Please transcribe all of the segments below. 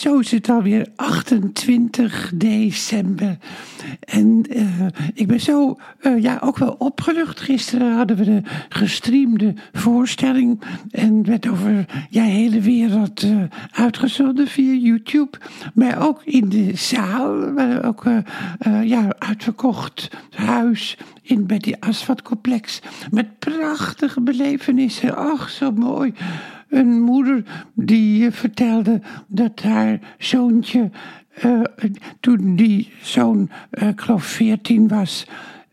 zo is het alweer 28 december. En uh, ik ben zo uh, ja, ook wel opgelucht. Gisteren hadden we de gestreamde voorstelling. En werd over ja, hele wereld uh, uitgezonden via YouTube. Maar ook in de zaal. Waar ook ja, uitverkocht huis in bij die asfaltcomplex. Met prachtige belevenissen. Ach, zo mooi een moeder die vertelde dat haar zoontje, uh, toen die zoon, uh, ik geloof veertien was,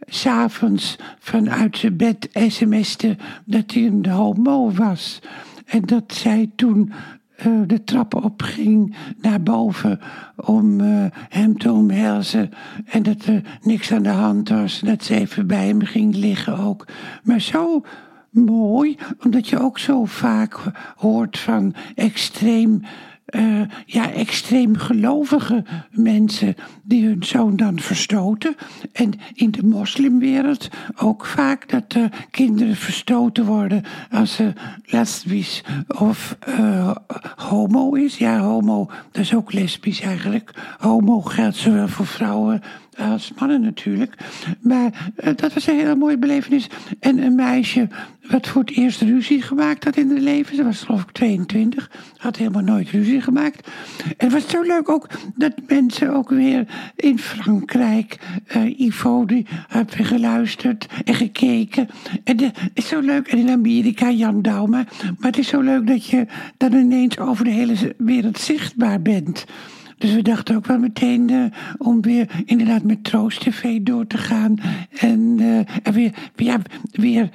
s'avonds vanuit zijn bed sms'te dat hij een homo was. En dat zij toen de trap opging naar boven om hem te omhelzen. En dat er niks aan de hand was. Dat ze even bij hem ging liggen ook. Maar zo mooi, omdat je ook zo vaak hoort van extreem. Uh, ja, extreem gelovige mensen die hun zoon dan verstoten. En in de moslimwereld ook vaak dat kinderen verstoten worden als ze lesbisch of uh, homo is. Ja, homo, dat is ook lesbisch eigenlijk. Homo geldt zowel voor vrouwen als mannen natuurlijk. Maar uh, dat was een hele mooie belevenis. En een meisje wat voor het eerst ruzie gemaakt had in haar leven. Ze was geloof ik 22. Had helemaal nooit ruzie gemaakt. En het was zo leuk ook dat mensen ook weer in Frankrijk... Uh, Ivo, die hebben geluisterd en gekeken. En het is zo leuk. En in Amerika Jan Douwma. Maar het is zo leuk dat je dan ineens over de hele wereld zichtbaar bent. Dus we dachten ook wel meteen uh, om weer inderdaad met Troost TV door te gaan. En, uh, en weer, ja, weer,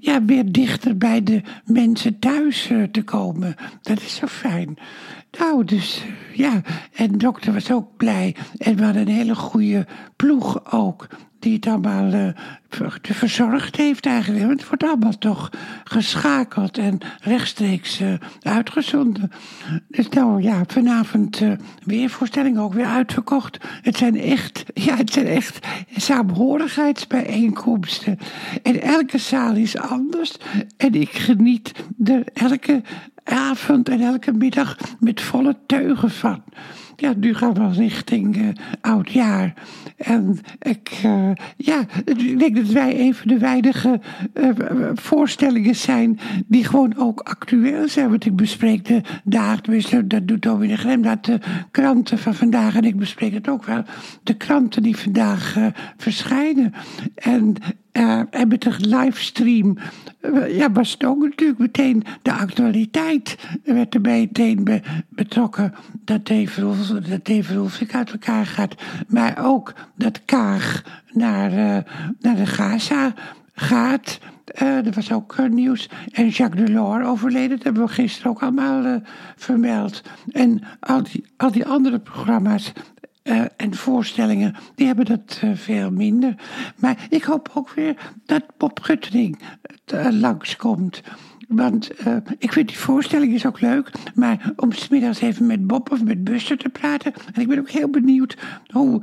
ja, weer dichter bij de mensen thuis uh, te komen. Dat is zo fijn. Nou, dus ja, en de dokter was ook blij. En we hadden een hele goede ploeg ook die het allemaal uh, verzorgd heeft eigenlijk. Want het wordt allemaal toch geschakeld en rechtstreeks uh, uitgezonden. Dus nou ja, vanavond uh, weer voorstelling ook weer uitverkocht. Het zijn echt, ja, het zijn echt saamhorigheidsbijeenkomsten. En elke zaal is anders. En ik geniet er elke avond en elke middag met volle teugen van ja, nu gaan we richting uh, oud jaar. En ik, uh, ja, ik denk dat wij een van de weinige uh, voorstellingen zijn die gewoon ook actueel zijn. Want ik bespreek de tenminste, dat doet Tommy de Grem, dat de kranten van vandaag, en ik bespreek het ook wel, de kranten die vandaag verschijnen. En uh, en met de livestream uh, ja, was het ook natuurlijk meteen de actualiteit. Er werd er meteen be, betrokken dat Dave Rolf, uit elkaar gaat. Maar ook dat Kaag naar, uh, naar de Gaza gaat. dat was ook nieuws. En Jacques Delors overleden, dat hebben we gisteren ook allemaal vermeld. En al die, al die andere programma's uh, en voorstellingen, die hebben dat uh, veel minder. Maar ik hoop ook weer dat Bob Guttering uh, langskomt. Want ik vind die voorstelling is ook leuk. Maar om smiddags even met Bob of met Buster te praten. En ik ben ook heel benieuwd hoe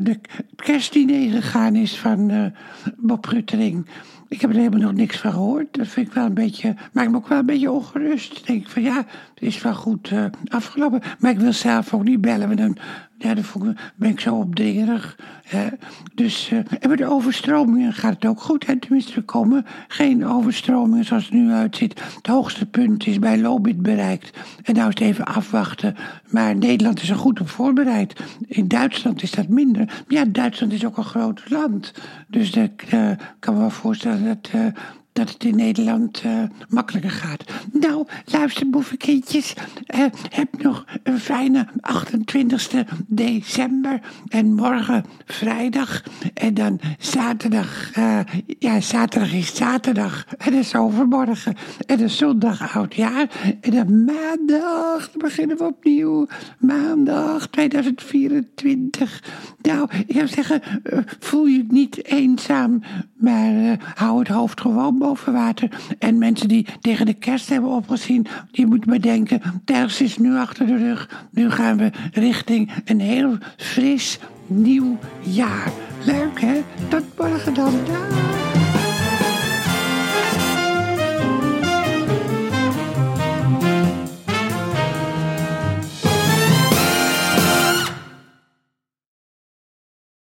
de kerstdiner gegaan is van Bob Guttering. Ik heb er helemaal nog niks van gehoord. Dat vind ik wel een beetje, maakt me ook wel een beetje ongerust. Denk ik van ja, het is wel goed afgelopen. Maar ik wil zelf ook niet bellen, want dan, ja, dan ben ik zo opdringerig. Hè. Dus, uh, en met de overstromingen gaat het ook goed. Tenminste, er komen geen overstromingen zoals het nu uitziet. Het hoogste punt is bij Lobit bereikt. En nou is het even afwachten. Maar Nederland is er goed op voorbereid. In Duitsland is dat minder. Ja, Duitsland is ook een groot land. Dus ik uh, kan me wel voorstellen dat, uh, dat het in Nederland uh, makkelijker gaat. Nou, luister boevenkindjes, uh, heb nog een fijne 28 december en morgen vrijdag en dan zaterdag, uh, ja, zaterdag is zaterdag en is overmorgen en dan zondag oudjaar en dan maandag beginnen we opnieuw, maandag 2024. Nou, ik zou zeggen, voel je niet eenzaam, maar hou het hoofd gewoon boven water. En mensen die tegen de kerst hebben opgezien, die moeten bedenken, kerst is nu achter de rug. Nu gaan we richting een heel fris nieuw jaar. Leuk hè? Tot morgen dan. Dag.